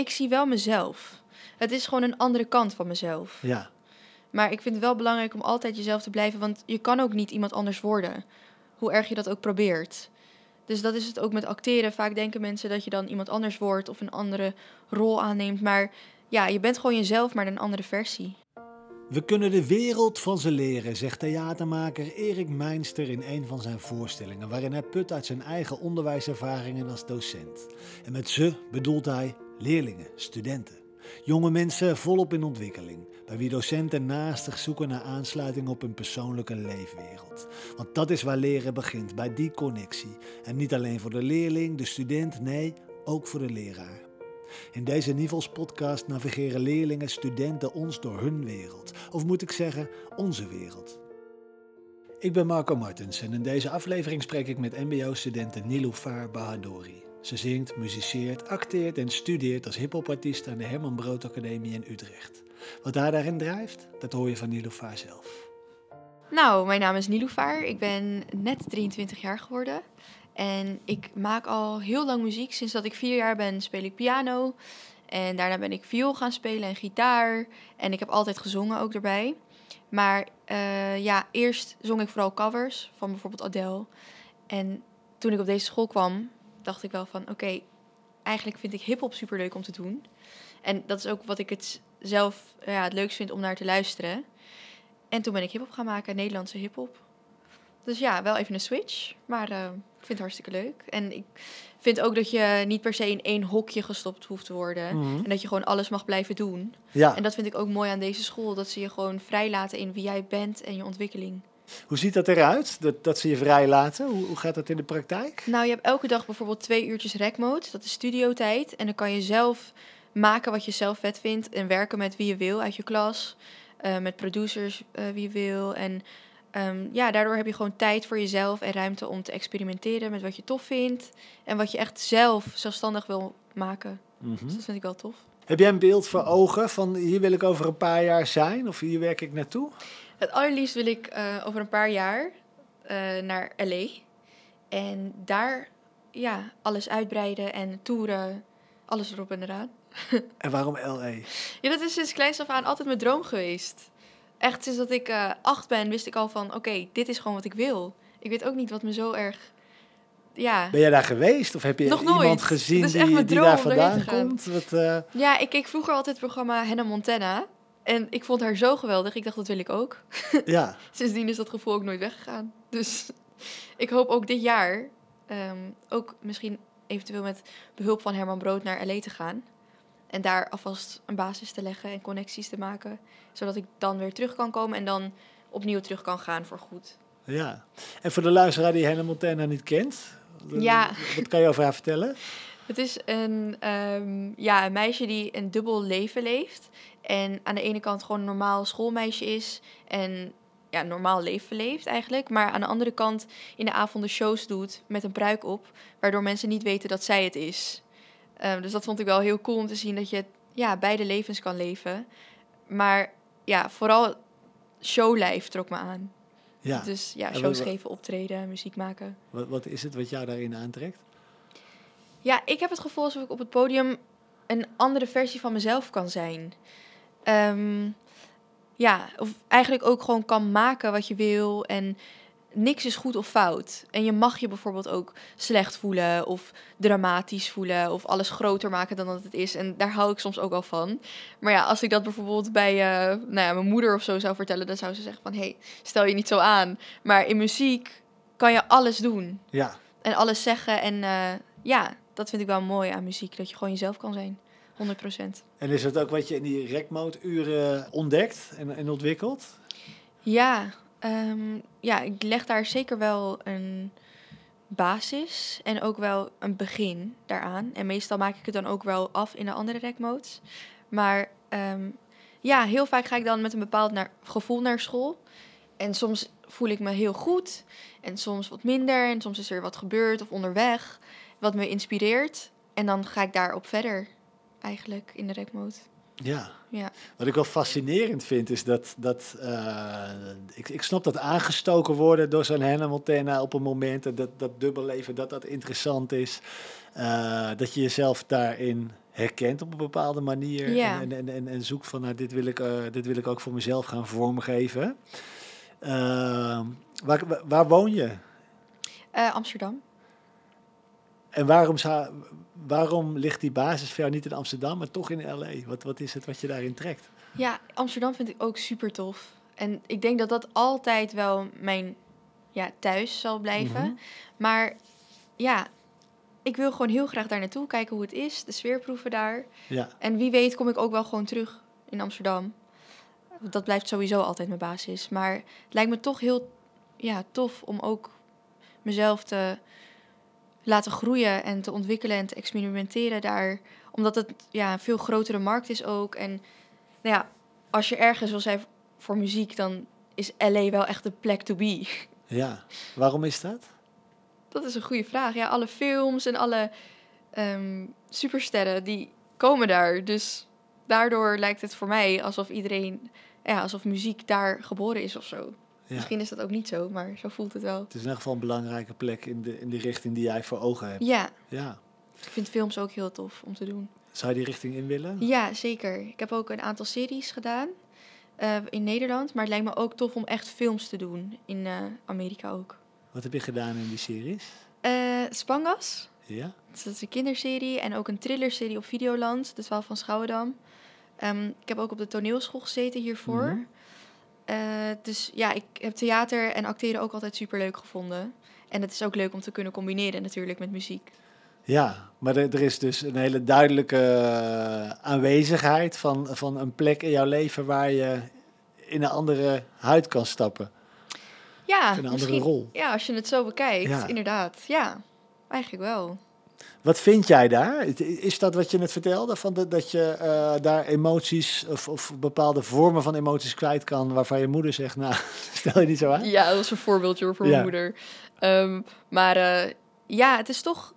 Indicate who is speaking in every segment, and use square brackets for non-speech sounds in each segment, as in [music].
Speaker 1: ik zie wel mezelf. Het is gewoon een andere kant van mezelf.
Speaker 2: Ja.
Speaker 1: Maar ik vind het wel belangrijk om altijd jezelf te blijven, want je kan ook niet iemand anders worden. Hoe erg je dat ook probeert. Dus dat is het ook met acteren. Vaak denken mensen dat je dan iemand anders wordt of een andere rol aanneemt. Maar ja, je bent gewoon jezelf, maar een andere versie.
Speaker 2: We kunnen de wereld van ze leren, zegt theatermaker Erik Meinster in een van zijn voorstellingen, waarin hij put uit zijn eigen onderwijservaringen als docent. En met ze bedoelt hij leerlingen, studenten. Jonge mensen volop in ontwikkeling, bij wie docenten naastig zoeken naar aansluiting op hun persoonlijke leefwereld. Want dat is waar leren begint, bij die connectie. En niet alleen voor de leerling, de student, nee, ook voor de leraar. In deze Nivels podcast navigeren leerlingen, studenten ons door hun wereld. Of moet ik zeggen, onze wereld. Ik ben Marco Martens en in deze aflevering spreek ik met mbo-studenten Niloufar Bahadouri. Ze zingt, muziceert, acteert en studeert als hiphopartiest aan de Herman Brood Academie in Utrecht. Wat haar daarin drijft, dat hoor je van Niloufar zelf.
Speaker 1: Nou, mijn naam is Niloufar. Ik ben net 23 jaar geworden. En ik maak al heel lang muziek. Sinds dat ik vier jaar ben, speel ik piano. En daarna ben ik viool gaan spelen en gitaar. En ik heb altijd gezongen ook erbij. Maar uh, ja, eerst zong ik vooral covers van bijvoorbeeld Adele. En toen ik op deze school kwam, dacht ik wel van... Oké, eigenlijk vind ik hip-hop super leuk om te doen. En dat is ook wat ik het zelf ja, het leukst vind om naar te luisteren. En toen ben ik hip-hop gaan maken, Nederlandse hip-hop. Dus ja, wel even een switch. Maar uh, ik vind het hartstikke leuk. En ik vind ook dat je niet per se in één hokje gestopt hoeft te worden.
Speaker 2: Mhm.
Speaker 1: En dat je gewoon alles mag blijven doen.
Speaker 2: Ja,
Speaker 1: En dat vind ik ook mooi aan deze school. Dat ze je gewoon vrij laten in wie jij bent en je ontwikkeling.
Speaker 2: Hoe ziet dat eruit? Dat, dat ze je vrij laten? Hoe, hoe gaat dat in de praktijk?
Speaker 1: Nou, je hebt elke dag bijvoorbeeld twee uurtjes rekmode. Dat is studiotijd. En dan kan je zelf maken wat je zelf vet vindt. En werken met wie je wil uit je klas. eh, met producers eh, wie je wil. En ehm, ja, daardoor heb je gewoon tijd voor jezelf en ruimte om te experimenteren met wat je tof vindt. En wat je echt zelf zelfstandig wil maken.
Speaker 2: Mhm.
Speaker 1: Dus dat vind ik wel tof.
Speaker 2: Heb jij een beeld voor ogen van hier wil ik over een paar jaar zijn? Of hier werk ik naartoe?
Speaker 1: Het allerliefst wil ik eh, over een paar jaar eh, naar LA. En daar ja, alles uitbreiden en toeren. Alles erop en eraan. [laughs]
Speaker 2: En waarom LA?
Speaker 1: Ja, dat is sinds kleins af aan altijd mijn droom geweest. Echt sinds dat ik eh, acht ben, wist ik al van... Oké, dit is gewoon wat ik wil. Ik weet ook niet wat me zo erg... Ja,
Speaker 2: Ben jij daar geweest? Of heb je
Speaker 1: Nog nooit.
Speaker 2: iemand gezien die, die daar vandaan komt? Wat,
Speaker 1: ja ik keek vroeger altijd het programma Hannah Montana. En ik vond haar zo geweldig. Ik dacht, dat wil ik ook. [laughs]
Speaker 2: ja,
Speaker 1: Sindsdien is dat gevoel ook nooit weggegaan. Dus [laughs] ik hoop ook dit jaar, ehm, ook misschien eventueel met behulp van Herman Brood naar LA te gaan. En daar alvast een basis te leggen en connecties te maken. Zodat ik dan weer terug kan komen en dan opnieuw terug kan gaan voor goed.
Speaker 2: ja. En voor de luisteraar die Hannah Montana niet kent,
Speaker 1: Ja.
Speaker 2: wat kan je over haar vertellen? [laughs]
Speaker 1: Het is een, ehm, ja, een meisje die een dubbel leven leeft. En aan de ene kant gewoon een normaal schoolmeisje is. En ja, normaal leven leeft eigenlijk. Maar aan de andere kant in de avonden shows doet met een pruik op. Waardoor mensen niet weten dat zij het is. Ehm, dus dat vond ik wel heel cool om te zien dat je ja, beide levens kan leven. Maar ja, vooral showlijf trok me aan.
Speaker 2: Ja.
Speaker 1: Dus ja, shows
Speaker 2: wat-
Speaker 1: geven, optreden, muziek maken.
Speaker 2: Wat, wat is het wat jou daarin aantrekt?
Speaker 1: Ja, ik heb het gevoel alsof ik op het podium een andere versie van mezelf kan zijn. Ehm, ja, of eigenlijk ook gewoon kan maken wat je wil en niks is goed of fout. En je mag je bijvoorbeeld ook slecht voelen of dramatisch voelen of alles groter maken dan dat het is. En daar hou ik soms ook wel van. Maar ja, als ik dat bijvoorbeeld bij eh, nou ja, mijn moeder of zo zou vertellen, dan zou ze zeggen van, hé, hey, stel je niet zo aan. Maar in muziek kan je alles doen
Speaker 2: Ja,
Speaker 1: en alles zeggen. En eh, ja, dat vind ik wel mooi aan muziek. Dat je gewoon jezelf kan zijn. 100%.
Speaker 2: en is dat ook wat je in die rekmode-uren ontdekt en, en ontwikkelt?
Speaker 1: Ja, ehm, ja, ik leg daar zeker wel een basis en ook wel een begin daaraan. En meestal maak ik het dan ook wel af in de andere rekmodes. Maar ehm, ja, heel vaak ga ik dan met een bepaald naar, gevoel naar school. En soms voel ik me heel goed en soms wat minder. En soms is er wat gebeurd of onderweg wat me inspireert. En dan ga ik daarop verder eigenlijk in de rekmode.
Speaker 2: Ja.
Speaker 1: Ja.
Speaker 2: Wat ik wel fascinerend vind, is dat, dat eh, ik, ik snap dat aangestoken worden door zo'n Hannah Montana op een moment, dat, dat dubbelleven, dat dat interessant is. Eh, dat je jezelf daarin herkent op een bepaalde manier.
Speaker 1: Ja.
Speaker 2: En, en, en, en zoekt van, nou, dit wil, ik, eh, dit wil ik ook voor mezelf gaan vormgeven. Waar, waar- woon je?
Speaker 1: Amsterdam.
Speaker 2: En waarom, zou, waarom ligt die basis voor jou niet in Amsterdam, maar toch in L.A.? Wat, wat is het wat je daarin trekt?
Speaker 1: Ja, Amsterdam vind ik ook super tof. En ik denk dat dat altijd wel mijn ja, thuis zal blijven.
Speaker 2: Mhm.
Speaker 1: Maar ja, ik wil gewoon heel graag daar naartoe kijken hoe het is. De sfeerproeven daar.
Speaker 2: Ja,
Speaker 1: En wie weet kom ik ook wel gewoon terug in Amsterdam. Dat blijft sowieso altijd mijn basis. Maar het lijkt me toch heel ja, tof om ook mezelf te laten groeien en te ontwikkelen en te experimenteren daar. Omdat het ja, een veel grotere markt is ook. En nou ja, als je ergens wil zijn voor muziek, dan is LA wel echt de plek to be.
Speaker 2: ja. Waarom is dat?
Speaker 1: Dat is een goede vraag. Ja, alle films en alle ehm, supersterren die komen daar. Dus daardoor lijkt het voor mij alsof iedereen, ja, alsof muziek daar geboren is of zo.
Speaker 2: Ja.
Speaker 1: Misschien is dat ook niet zo, maar zo voelt het wel.
Speaker 2: Het is in ieder geval een belangrijke plek in de, in de richting die jij voor ogen hebt.
Speaker 1: Ja,
Speaker 2: Ja.
Speaker 1: ik vind films ook heel tof om te doen.
Speaker 2: Zou je die richting in willen?
Speaker 1: Ja, zeker. Ik heb ook een aantal series gedaan eh, in Nederland. Maar het lijkt me ook tof om echt films te doen in eh, Amerika ook.
Speaker 2: Wat heb je gedaan in die series?
Speaker 1: Eh, Spangas.
Speaker 2: Ja?
Speaker 1: Dus dat is een kinderserie en ook een thrillerserie op Videoland, de 12 van Schouwendam. Ehm, ik heb ook op de toneelschool gezeten hiervoor.
Speaker 2: Mhm.
Speaker 1: Eh, dus ja, ik heb theater en acteren ook altijd super leuk gevonden. En het is ook leuk om te kunnen combineren natuurlijk met muziek.
Speaker 2: Ja, maar er, er is dus een hele duidelijke eh, aanwezigheid van, van een plek in jouw leven waar je in een andere huid kan stappen.
Speaker 1: Ja,
Speaker 2: Of een andere rol.
Speaker 1: Ja, als je het zo bekijkt,
Speaker 2: Ja.
Speaker 1: inderdaad. Ja, eigenlijk wel.
Speaker 2: Wat vind jij daar? Is dat wat je net vertelde? Van dat, dat je eh, daar emoties of, of bepaalde vormen van emoties kwijt kan waarvan je moeder zegt, nou, [laughs] stel je niet zo aan?
Speaker 1: Ja, dat was een voorbeeldje voor
Speaker 2: Ja.
Speaker 1: mijn moeder. Ehm, maar eh, ja, het is toch...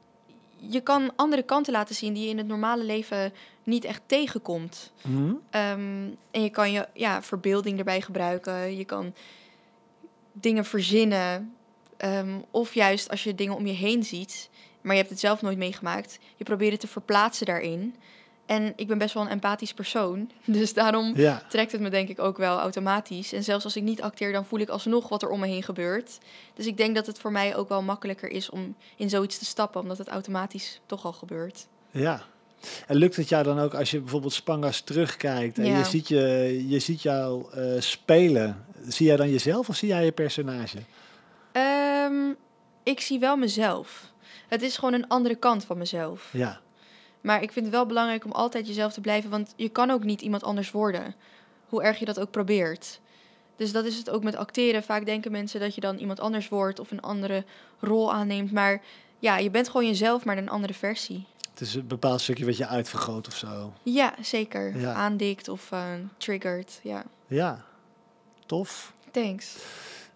Speaker 1: Je kan andere kanten laten zien die je in het normale leven niet echt tegenkomt.
Speaker 2: Hm?
Speaker 1: Ehm, en je kan je ja, verbeelding erbij gebruiken. Je kan dingen verzinnen. Ehm, of juist als je dingen om je heen ziet, maar je hebt het zelf nooit meegemaakt. Je probeert het te verplaatsen daarin. En ik ben best wel een empathisch persoon. [laughs] Dus daarom
Speaker 2: Ja,
Speaker 1: trekt het me denk ik ook wel automatisch. En zelfs als ik niet acteer, dan voel ik alsnog wat er om me heen gebeurt. Dus ik denk dat het voor mij ook wel makkelijker is om in zoiets te stappen, omdat het automatisch toch al gebeurt.
Speaker 2: ja. En lukt het jou dan ook als je bijvoorbeeld Spangas terugkijkt en
Speaker 1: Ja.
Speaker 2: je, ziet je, je ziet jou eh, spelen, zie jij dan jezelf of zie jij je personage?
Speaker 1: Ehm, ik zie wel mezelf. Het is gewoon een andere kant van mezelf.
Speaker 2: Ja,
Speaker 1: Maar ik vind het wel belangrijk om altijd jezelf te blijven, want je kan ook niet iemand anders worden. Hoe erg je dat ook probeert. Dus dat is het ook met acteren. Vaak denken mensen dat je dan iemand anders wordt of een andere rol aanneemt. Maar ja, je bent gewoon jezelf, maar een andere versie.
Speaker 2: het is een bepaald stukje wat je uitvergroot of zo.
Speaker 1: Ja, zeker.
Speaker 2: Ja.
Speaker 1: Aandikt of eh, triggert. Ja,
Speaker 2: Ja, tof.
Speaker 1: thanks.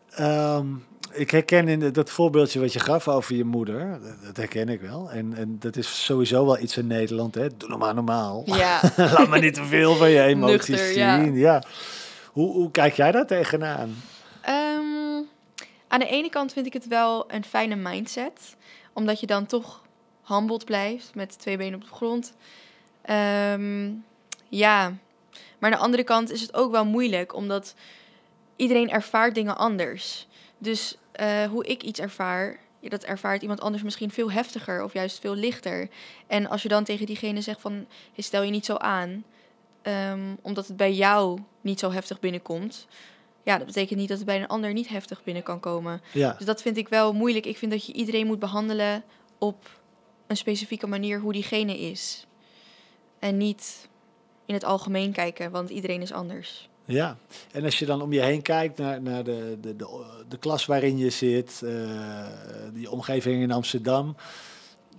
Speaker 2: Ehm, ik herken in dat voorbeeldje wat je gaf over je moeder, dat, herken ik wel. En, en dat is sowieso wel iets in Nederland, hè. Doe maar normaal.
Speaker 1: Ja, [laughs]
Speaker 2: Laat me niet te veel van je emoties
Speaker 1: Nuchter,
Speaker 2: zien.
Speaker 1: ja.
Speaker 2: Ja. Hoe, hoe kijk jij daar tegenaan?
Speaker 1: Ehm, aan de ene kant vind ik het wel een fijne mindset. Omdat je dan toch humbled blijft met twee benen op de grond. Ehm, ja, maar aan de andere kant is het ook wel moeilijk. Omdat iedereen ervaart dingen anders. Dus eh, hoe ik iets ervaar, ja, dat ervaart iemand anders misschien veel heftiger of juist veel lichter. En als je dan tegen diegene zegt van, hey, stel je niet zo aan. ehm, omdat het bij jou niet zo heftig binnenkomt ja, dat betekent niet dat het bij een ander niet heftig binnen kan komen.
Speaker 2: Ja,
Speaker 1: Dus dat vind ik wel moeilijk. Ik vind dat je iedereen moet behandelen op een specifieke manier hoe diegene is. En niet in het algemeen kijken, want iedereen is anders.
Speaker 2: Ja. En als je dan om je heen kijkt naar, naar de, de, de, de klas waarin je zit, eh, die omgeving in Amsterdam,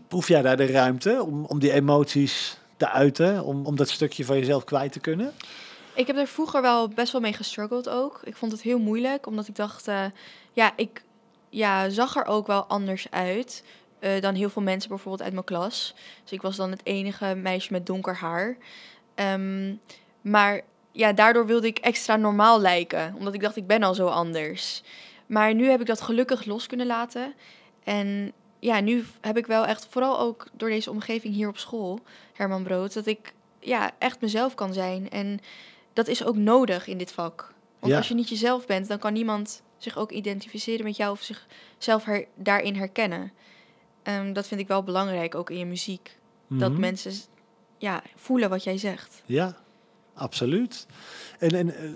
Speaker 2: proef jij daar de ruimte om, om die emoties te uiten, om, om dat stukje van jezelf kwijt te kunnen?
Speaker 1: Ik heb er vroeger wel best wel mee gestruggeld ook. Ik vond het heel moeilijk, omdat ik dacht, eh, ja, ik ja, zag er ook wel anders uit eh, dan heel veel mensen bijvoorbeeld uit mijn klas. Dus ik was dan het enige meisje met donker haar. Ehm, maar ja, daardoor wilde ik extra normaal lijken, omdat ik dacht, ik ben al zo anders. Maar nu heb ik dat gelukkig los kunnen laten. En ja, nu heb ik wel echt, vooral ook door deze omgeving hier op school, Herman Brood, dat ik ja, echt mezelf kan zijn. En dat is ook nodig in dit vak. Want
Speaker 2: Ja.
Speaker 1: als je niet jezelf bent, dan kan niemand zich ook identificeren met jou of zichzelf her, daarin herkennen. Ehm, dat vind ik wel belangrijk, ook in je muziek. Dat
Speaker 2: Mhm.
Speaker 1: mensen ja, voelen wat jij zegt.
Speaker 2: Ja, absoluut. En, en eh,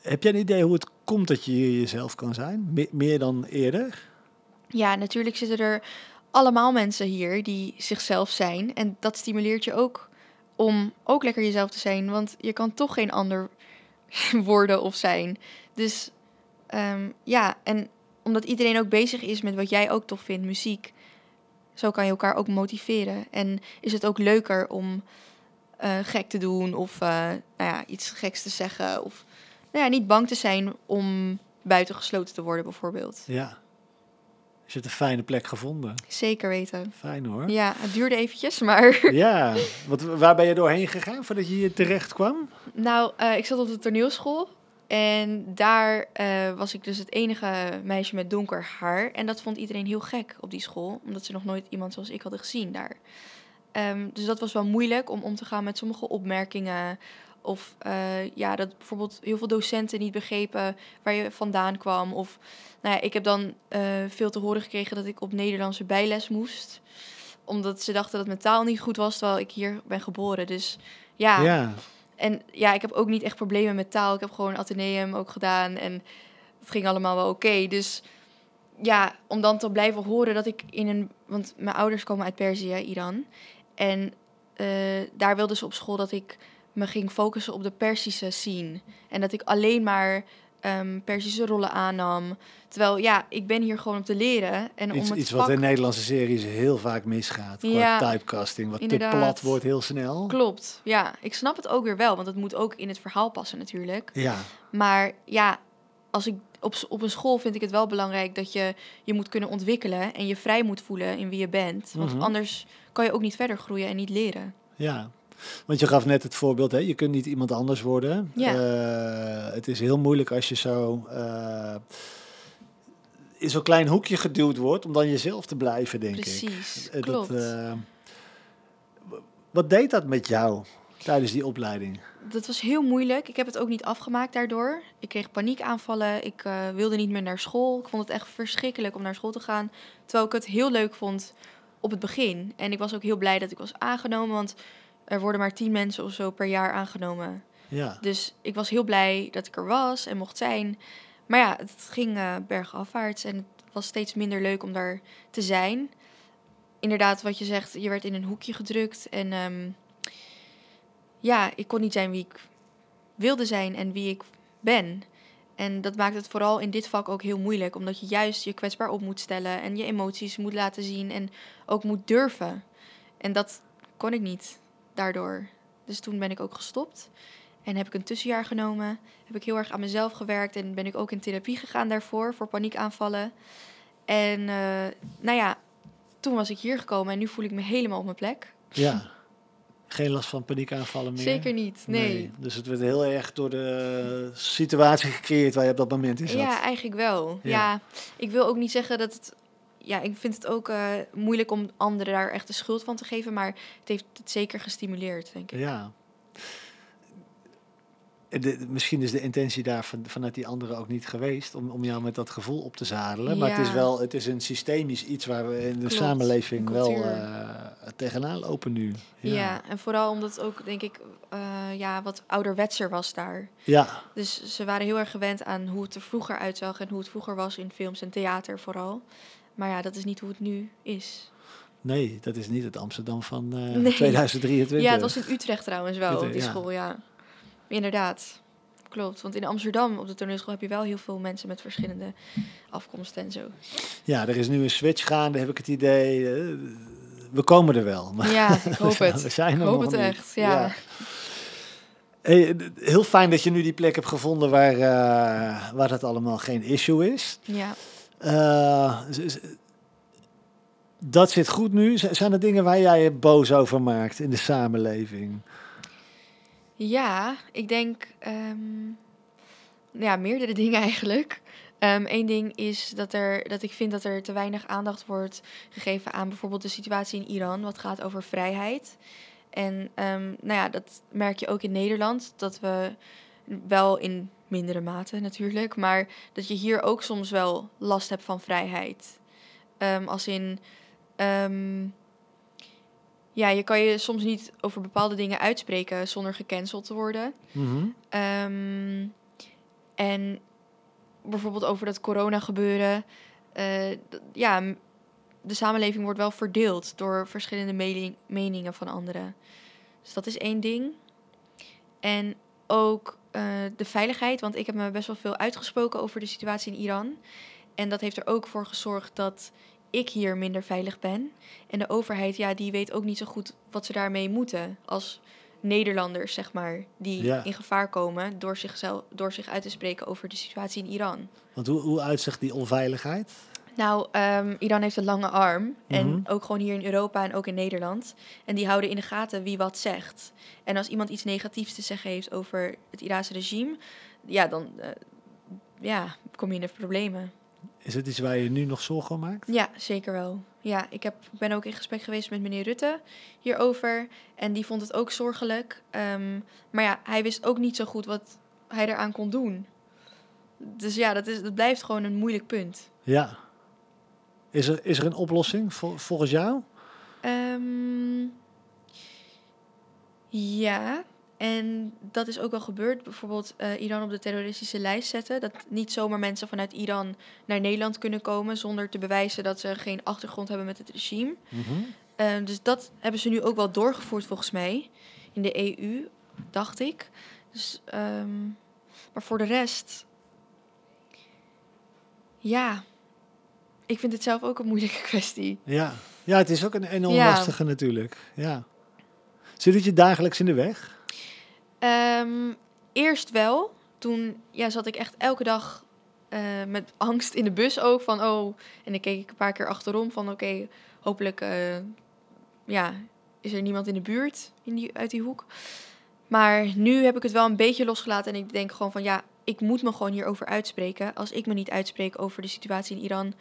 Speaker 2: heb jij een idee hoe het komt dat je jezelf kan zijn? Me- meer dan eerder?
Speaker 1: Ja, natuurlijk zitten er allemaal mensen hier die zichzelf zijn. En dat stimuleert je ook om ook lekker jezelf te zijn. Want je kan toch geen ander [laughs] worden of zijn. Dus ehm, ja, en omdat iedereen ook bezig is met wat jij ook tof vindt, muziek. Zo kan je elkaar ook motiveren. En is het ook leuker om eh, gek te doen of eh, nou ja, iets geks te zeggen. Of nou ja, niet bang te zijn om buitengesloten te worden bijvoorbeeld.
Speaker 2: Ja. Je hebt een fijne plek gevonden.
Speaker 1: Zeker weten.
Speaker 2: Fijn hoor.
Speaker 1: Ja, het duurde eventjes, maar... [laughs]
Speaker 2: Ja, want waar ben je doorheen gegaan voordat je hier terecht kwam?
Speaker 1: Nou, eh, ik zat op de toneelschool. En daar was ik dus het enige meisje met donker haar. En dat vond iedereen heel gek op die school. Omdat ze nog nooit iemand zoals ik hadden gezien daar. Ehm, dus dat was wel moeilijk om om te gaan met sommige opmerkingen. Of eh, ja, dat bijvoorbeeld heel veel docenten niet begrepen waar je vandaan kwam. Of nou ja, ik heb dan eh, veel te horen gekregen dat ik op Nederlandse bijles moest. Omdat ze dachten dat mijn taal niet goed was, terwijl ik hier ben geboren. Dus ja,
Speaker 2: Ja,
Speaker 1: en ja, ik heb ook niet echt problemen met taal. Ik heb gewoon Atheneum ook gedaan en het ging allemaal wel oké. Dus ja, om dan te blijven horen dat ik in een... Want mijn ouders komen uit Perzië, Iran. En eh, daar wilden ze op school dat ik me ging focussen op de Persische scene. En dat ik alleen maar ehm Persische rollen aannam. Terwijl ja, ik ben hier gewoon om te leren. En
Speaker 2: iets,
Speaker 1: om het
Speaker 2: iets
Speaker 1: vak...
Speaker 2: wat in Nederlandse series heel vaak misgaat. Qua typecasting, wat
Speaker 1: inderdaad.
Speaker 2: te plat wordt heel snel.
Speaker 1: Klopt, ja. Ik snap het ook weer wel, want het moet ook in het verhaal passen natuurlijk.
Speaker 2: Ja,
Speaker 1: Maar ja, als ik op, op een school vind ik het wel belangrijk dat je je moet kunnen ontwikkelen en je vrij moet voelen in wie je bent. Want
Speaker 2: Mhm.
Speaker 1: anders kan je ook niet verder groeien en niet leren.
Speaker 2: ja. Want je gaf net het voorbeeld, hè? je kunt niet iemand anders worden.
Speaker 1: Ja.
Speaker 2: Eh, het is heel moeilijk als je zo eh, in zo'n klein hoekje geduwd wordt om dan jezelf te blijven, denk ik.
Speaker 1: Precies,
Speaker 2: Eh,
Speaker 1: klopt.
Speaker 2: Dat, wat deed dat met jou tijdens die opleiding?
Speaker 1: Dat was heel moeilijk. Ik heb het ook niet afgemaakt daardoor. Ik kreeg paniekaanvallen. Ik eh, wilde niet meer naar school. Ik vond het echt verschrikkelijk om naar school te gaan. Terwijl ik het heel leuk vond op het begin. En ik was ook heel blij dat ik was aangenomen. Want er worden maar tien mensen of zo per jaar aangenomen.
Speaker 2: Ja,
Speaker 1: Dus ik was heel blij dat ik er was en mocht zijn. Maar ja, het ging eh bergafwaarts en het was steeds minder leuk om daar te zijn. Inderdaad, wat je zegt, je werd in een hoekje gedrukt. En ehm, ja, ik kon niet zijn wie ik wilde zijn en wie ik ben. En dat maakt het vooral in dit vak ook heel moeilijk, omdat je juist je kwetsbaar op moet stellen en je emoties moet laten zien en ook moet durven. En dat kon ik niet daardoor. Dus toen ben ik ook gestopt. En heb ik een tussenjaar genomen. Heb ik heel erg aan mezelf gewerkt. En ben ik ook in therapie gegaan daarvoor, voor paniekaanvallen. En eh, nou ja, toen was ik hier gekomen en nu voel ik me helemaal op mijn plek.
Speaker 2: ja. Geen last van paniekaanvallen meer?
Speaker 1: Zeker niet, nee.
Speaker 2: Dus het werd heel erg door de situatie gecreëerd waar je op dat moment in zat.
Speaker 1: Ja, eigenlijk wel.
Speaker 2: Ja.
Speaker 1: Ja. ik wil ook niet zeggen dat het... Ja, ik vind het ook eh, moeilijk om anderen daar echt de schuld van te geven. Maar het heeft het zeker gestimuleerd, denk ik.
Speaker 2: Ja. De, misschien is de intentie daar van, vanuit die anderen ook niet geweest om, om jou met dat gevoel op te zadelen. Maar het is wel het is een systemisch iets waar we in de
Speaker 1: Klopt,
Speaker 2: samenleving wel. Eh, tegenaan lopen nu.
Speaker 1: Ja. en vooral omdat ook, denk ik, eh, ja, wat ouderwetser was daar.
Speaker 2: ja,
Speaker 1: Dus ze waren heel erg gewend aan hoe het er vroeger uitzag en hoe het vroeger was in films en theater vooral. Maar ja, dat is niet hoe het nu is.
Speaker 2: nee, dat is niet het Amsterdam van eh, [laughs]
Speaker 1: Nee.
Speaker 2: 2023.
Speaker 1: Ja, het was in Utrecht trouwens wel, op die
Speaker 2: Utrecht, ja.
Speaker 1: school, ja. Inderdaad, klopt. Want in Amsterdam op de toneelschool heb je wel heel veel mensen met verschillende afkomsten en zo.
Speaker 2: Ja, er is nu een switch gaande, heb ik het idee. eh, we komen er wel.
Speaker 1: Ja, ik [laughs] hoop
Speaker 2: we
Speaker 1: het.
Speaker 2: zijn er
Speaker 1: Ik hoop
Speaker 2: nog
Speaker 1: het
Speaker 2: niet.
Speaker 1: echt, ja.
Speaker 2: Hey, heel fijn dat je nu die plek hebt gevonden waar, eh, waar dat allemaal geen issue is.
Speaker 1: Ja.
Speaker 2: Eh, dat zit goed nu. Zijn er dingen waar jij je boos over maakt in de samenleving?
Speaker 1: Ja, ik denk, ehm, ja, meerdere [laughs] dingen eigenlijk. Eén ding is dat, er, dat ik vind dat er te weinig aandacht wordt gegeven aan bijvoorbeeld de situatie in Iran, wat gaat over vrijheid. En ehm, nou ja, dat merk je ook in Nederland, dat we wel in mindere mate natuurlijk, maar dat je hier ook soms wel last hebt van vrijheid. Ehm, als in, ehm, ja, je kan je soms niet over bepaalde dingen uitspreken zonder gecanceld te worden.
Speaker 2: Mhm.
Speaker 1: Ehm, en bijvoorbeeld over dat corona gebeuren. eh, ja, de samenleving wordt wel verdeeld door verschillende mening- meningen van anderen. Dus dat is één ding. En ook eh, de veiligheid, want ik heb me best wel veel uitgesproken over de situatie in Iran. En dat heeft er ook voor gezorgd dat ik hier minder veilig ben. En de overheid, ja, die weet ook niet zo goed wat ze daarmee moeten. Als Nederlanders, zeg maar, die
Speaker 2: Ja.
Speaker 1: in gevaar komen door, zichzelf, door zich uit te spreken over de situatie in Iran.
Speaker 2: Want hoe, hoe uitzicht die onveiligheid?
Speaker 1: Nou, ehm, Iran heeft een lange arm. En
Speaker 2: Mhm.
Speaker 1: ook gewoon hier in Europa en ook in Nederland. En die houden in de gaten wie wat zegt. En als iemand iets negatiefs te zeggen heeft over het Iraanse regime, ja, dan eh, ja, kom je in de problemen.
Speaker 2: Is het iets waar je nu nog zorgen om maakt?
Speaker 1: Ja, zeker wel. Ja, ik heb, ben ook in gesprek geweest met meneer Rutte hierover. En die vond het ook zorgelijk. Ehm, maar ja, hij wist ook niet zo goed wat hij eraan kon doen. Dus ja, dat, is, dat blijft gewoon een moeilijk punt.
Speaker 2: Ja. Is er, is er een oplossing vol- volgens jou?
Speaker 1: Ehm, ja, en dat is ook wel gebeurd. Bijvoorbeeld eh, Iran op de terroristische lijst zetten. Dat niet zomaar mensen vanuit Iran naar Nederland kunnen komen zonder te bewijzen dat ze geen achtergrond hebben met het regime.
Speaker 2: Mhm.
Speaker 1: Ehm, dus dat hebben ze nu ook wel doorgevoerd volgens mij in de EU, dacht ik. Dus, ehm, maar voor de rest, ja, ik vind het zelf ook een moeilijke [laughs] kwestie.
Speaker 2: Ja. ja, het is ook een enorm
Speaker 1: Ja.
Speaker 2: lastige natuurlijk. Ja. Zit het je dagelijks in de weg?
Speaker 1: Ehm, eerst wel. Toen ja, zat ik echt elke dag eh, met angst in de bus ook. Van oh, en dan keek ik een paar keer achterom van oké, hopelijk eh, ja, is er niemand in de buurt in die, uit die hoek. Maar nu heb ik het wel een beetje losgelaten en ik denk gewoon van ja, ik moet me gewoon hierover uitspreken. Als ik me niet uitspreek over de situatie in Iran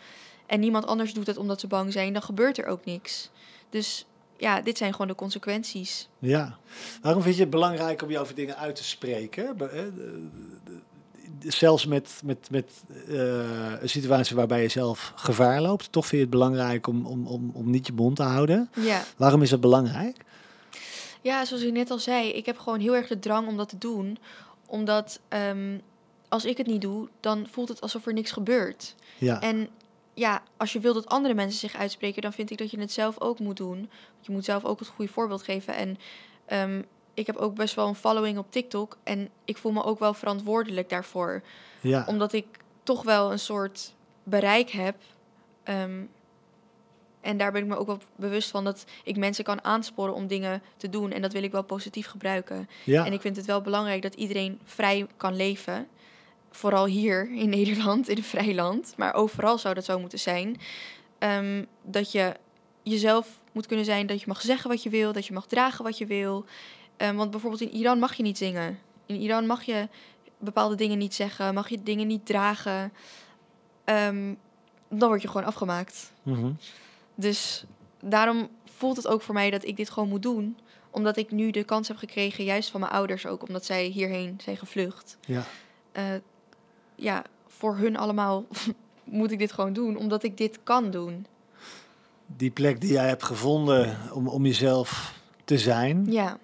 Speaker 1: en niemand anders doet het omdat ze bang zijn, dan gebeurt er ook niks. Dus ja, dit zijn gewoon de consequenties.
Speaker 2: Ja. Waarom vind je het belangrijk om je over dingen uit te spreken? Eh, Zelfs met, met, met eh, een situatie waarbij je zelf gevaar loopt. Toch vind je het belangrijk om, om, om, om niet je mond te houden.
Speaker 1: Ja.
Speaker 2: Waarom is dat belangrijk?
Speaker 1: Ja, zoals ik net al zei, ik heb gewoon heel erg de drang om dat te doen. Omdat ehm, als ik het niet doe, dan voelt het alsof er niks gebeurt.
Speaker 2: Ja,
Speaker 1: En ja, als je wil dat andere mensen zich uitspreken, dan vind ik dat je het zelf ook moet doen. Want je moet zelf ook het goede voorbeeld geven. En ehm, ik heb ook best wel een following op TikTok. En ik voel me ook wel verantwoordelijk daarvoor.
Speaker 2: ja.
Speaker 1: Omdat ik toch wel een soort bereik heb. Ehm, en daar ben ik me ook wel bewust van dat ik mensen kan aansporen om dingen te doen. En dat wil ik wel positief gebruiken.
Speaker 2: ja.
Speaker 1: En ik vind het wel belangrijk dat iedereen vrij kan leven. Vooral hier in Nederland, in een vrij land. Maar overal zou dat zo moeten zijn. Ehm, dat je jezelf moet kunnen zijn. Dat je mag zeggen wat je wil. Dat je mag dragen wat je wil. Ehm, want bijvoorbeeld in Iran mag je niet zingen. In Iran mag je bepaalde dingen niet zeggen. Mag je dingen niet dragen. Ehm, dan word je gewoon afgemaakt.
Speaker 2: Mhm.
Speaker 1: Dus daarom voelt het ook voor mij dat ik dit gewoon moet doen. Omdat ik nu de kans heb gekregen, juist van mijn ouders ook, omdat zij hierheen zijn gevlucht.
Speaker 2: ja.
Speaker 1: Eh, ja, voor hun allemaal [laughs] moet ik dit gewoon doen, omdat ik dit kan doen.
Speaker 2: Die plek die jij hebt gevonden om, om jezelf te zijn,
Speaker 1: Ja,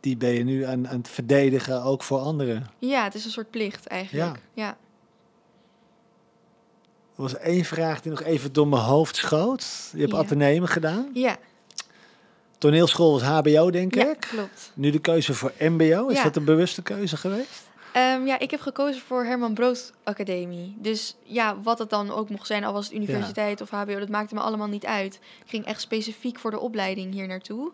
Speaker 2: die ben je nu aan, aan het verdedigen ook voor anderen.
Speaker 1: ja het is een soort plicht eigenlijk. Ja,
Speaker 2: Er was één vraag die nog even door mijn hoofd schoot. Je hebt
Speaker 1: Ja.
Speaker 2: atenemen gedaan.
Speaker 1: ja,
Speaker 2: Toneelschool was HBO, denk
Speaker 1: ja
Speaker 2: ik.
Speaker 1: klopt.
Speaker 2: Nu de keuze voor MBO. Is dat een bewuste keuze geweest?
Speaker 1: Ehm, ja, ik heb gekozen voor Herman Brood Academie. Dus ja, wat het dan ook mocht zijn, al was het universiteit of HBO, dat maakte me allemaal niet uit. Ik ging echt specifiek voor de opleiding hier naartoe.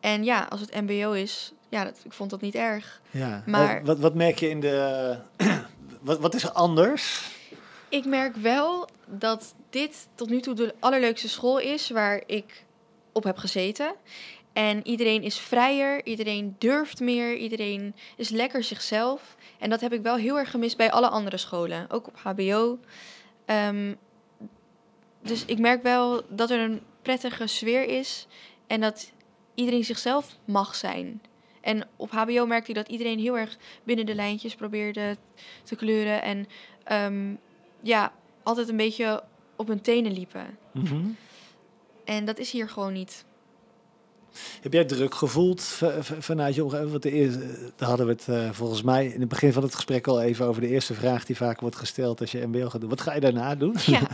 Speaker 1: En ja, als het MBO is, ja, dat, ik vond dat niet erg.
Speaker 2: Ja.
Speaker 1: Maar-
Speaker 2: Wat, wat, wat merk je in de... [clears throat] wat, wat is er anders?
Speaker 1: Ik merk wel dat dit tot nu toe de allerleukste school is waar ik op heb gezeten. En iedereen is vrijer, iedereen durft meer, iedereen is lekker zichzelf. En dat heb ik wel heel erg gemist bij alle andere scholen, ook op HBO. Ehm, dus ik merk wel dat er een prettige sfeer is en dat iedereen zichzelf mag zijn. En op HBO merkte ik dat iedereen heel erg binnen de lijntjes probeerde te kleuren. En ehm, ja, altijd een beetje op hun tenen liepen.
Speaker 2: Mhm.
Speaker 1: En dat is hier gewoon niet.
Speaker 2: Heb jij druk gevoeld vanuit je omgeving? Want daar hadden we het eh, volgens mij in het begin van het gesprek al even over de eerste vraag die vaak wordt gesteld als je MBO gaat doen. Wat ga je daarna doen?
Speaker 1: Ja, [laughs]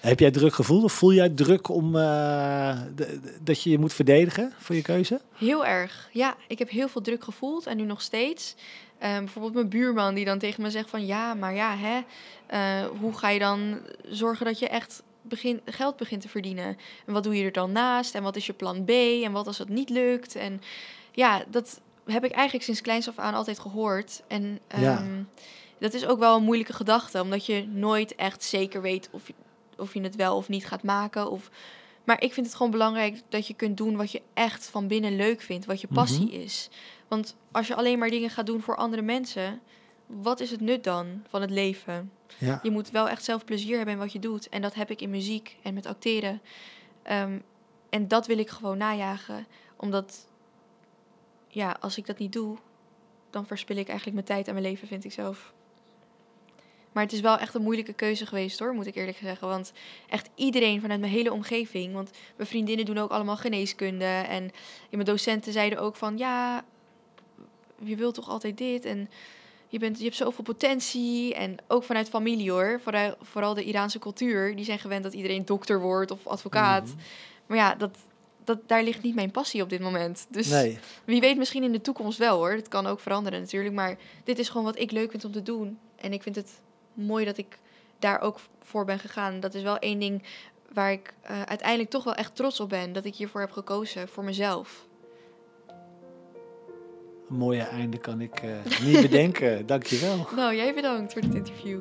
Speaker 2: Heb jij druk gevoeld of voel jij druk om eh, de- dat je je moet verdedigen voor je keuze?
Speaker 1: heel erg. Ja, ik heb heel veel druk gevoeld en nu nog steeds. Ehm, bijvoorbeeld mijn buurman die dan tegen me zegt van ja, maar ja, hè, eh, hoe ga je dan zorgen dat je echt begin, geld begint te verdienen? En wat doe je er dan naast? En wat is je plan B? En wat als het niet lukt? En ja, dat heb ik eigenlijk sinds kleins af aan altijd gehoord. En
Speaker 2: Ja.
Speaker 1: ehm, dat is ook wel een moeilijke gedachte, omdat je nooit echt zeker weet of je, of je het wel of niet gaat maken. Of... Maar ik vind het gewoon belangrijk dat je kunt doen wat je echt van binnen leuk vindt, wat je passie
Speaker 2: Mhm.
Speaker 1: is. Want als je alleen maar dingen gaat doen voor andere mensen, wat is het nut dan van het leven?
Speaker 2: Ja.
Speaker 1: Je moet wel echt zelf plezier hebben in wat je doet. En dat heb ik in muziek en met acteren. Ehm, en dat wil ik gewoon najagen. Omdat, ja, als ik dat niet doe, dan verspil ik eigenlijk mijn tijd en mijn leven, vind ik zelf. Maar het is wel echt een moeilijke keuze geweest hoor, moet ik eerlijk zeggen. Want echt iedereen vanuit mijn hele omgeving. Want mijn vriendinnen doen ook allemaal geneeskunde. En mijn docenten zeiden ook van ja, je wilt toch altijd dit. En je, bent, je hebt zoveel potentie. En ook vanuit familie hoor. Vooral, vooral de Iraanse cultuur. Die zijn gewend dat iedereen dokter wordt of advocaat.
Speaker 2: Mhm.
Speaker 1: Maar ja, dat, dat, daar ligt niet mijn passie op dit moment. Dus
Speaker 2: Nee.
Speaker 1: wie weet misschien in de toekomst wel hoor. Het kan ook veranderen natuurlijk. Maar dit is gewoon wat ik leuk vind om te doen. En ik vind het mooi dat ik daar ook voor ben gegaan. Dat is wel één ding waar ik eh, uiteindelijk toch wel echt trots op ben. Dat ik hiervoor heb gekozen, voor mezelf.
Speaker 2: Mooie einde kan ik eh, niet [laughs] bedenken. Dankjewel.
Speaker 1: Nou, jij bedankt voor dit interview.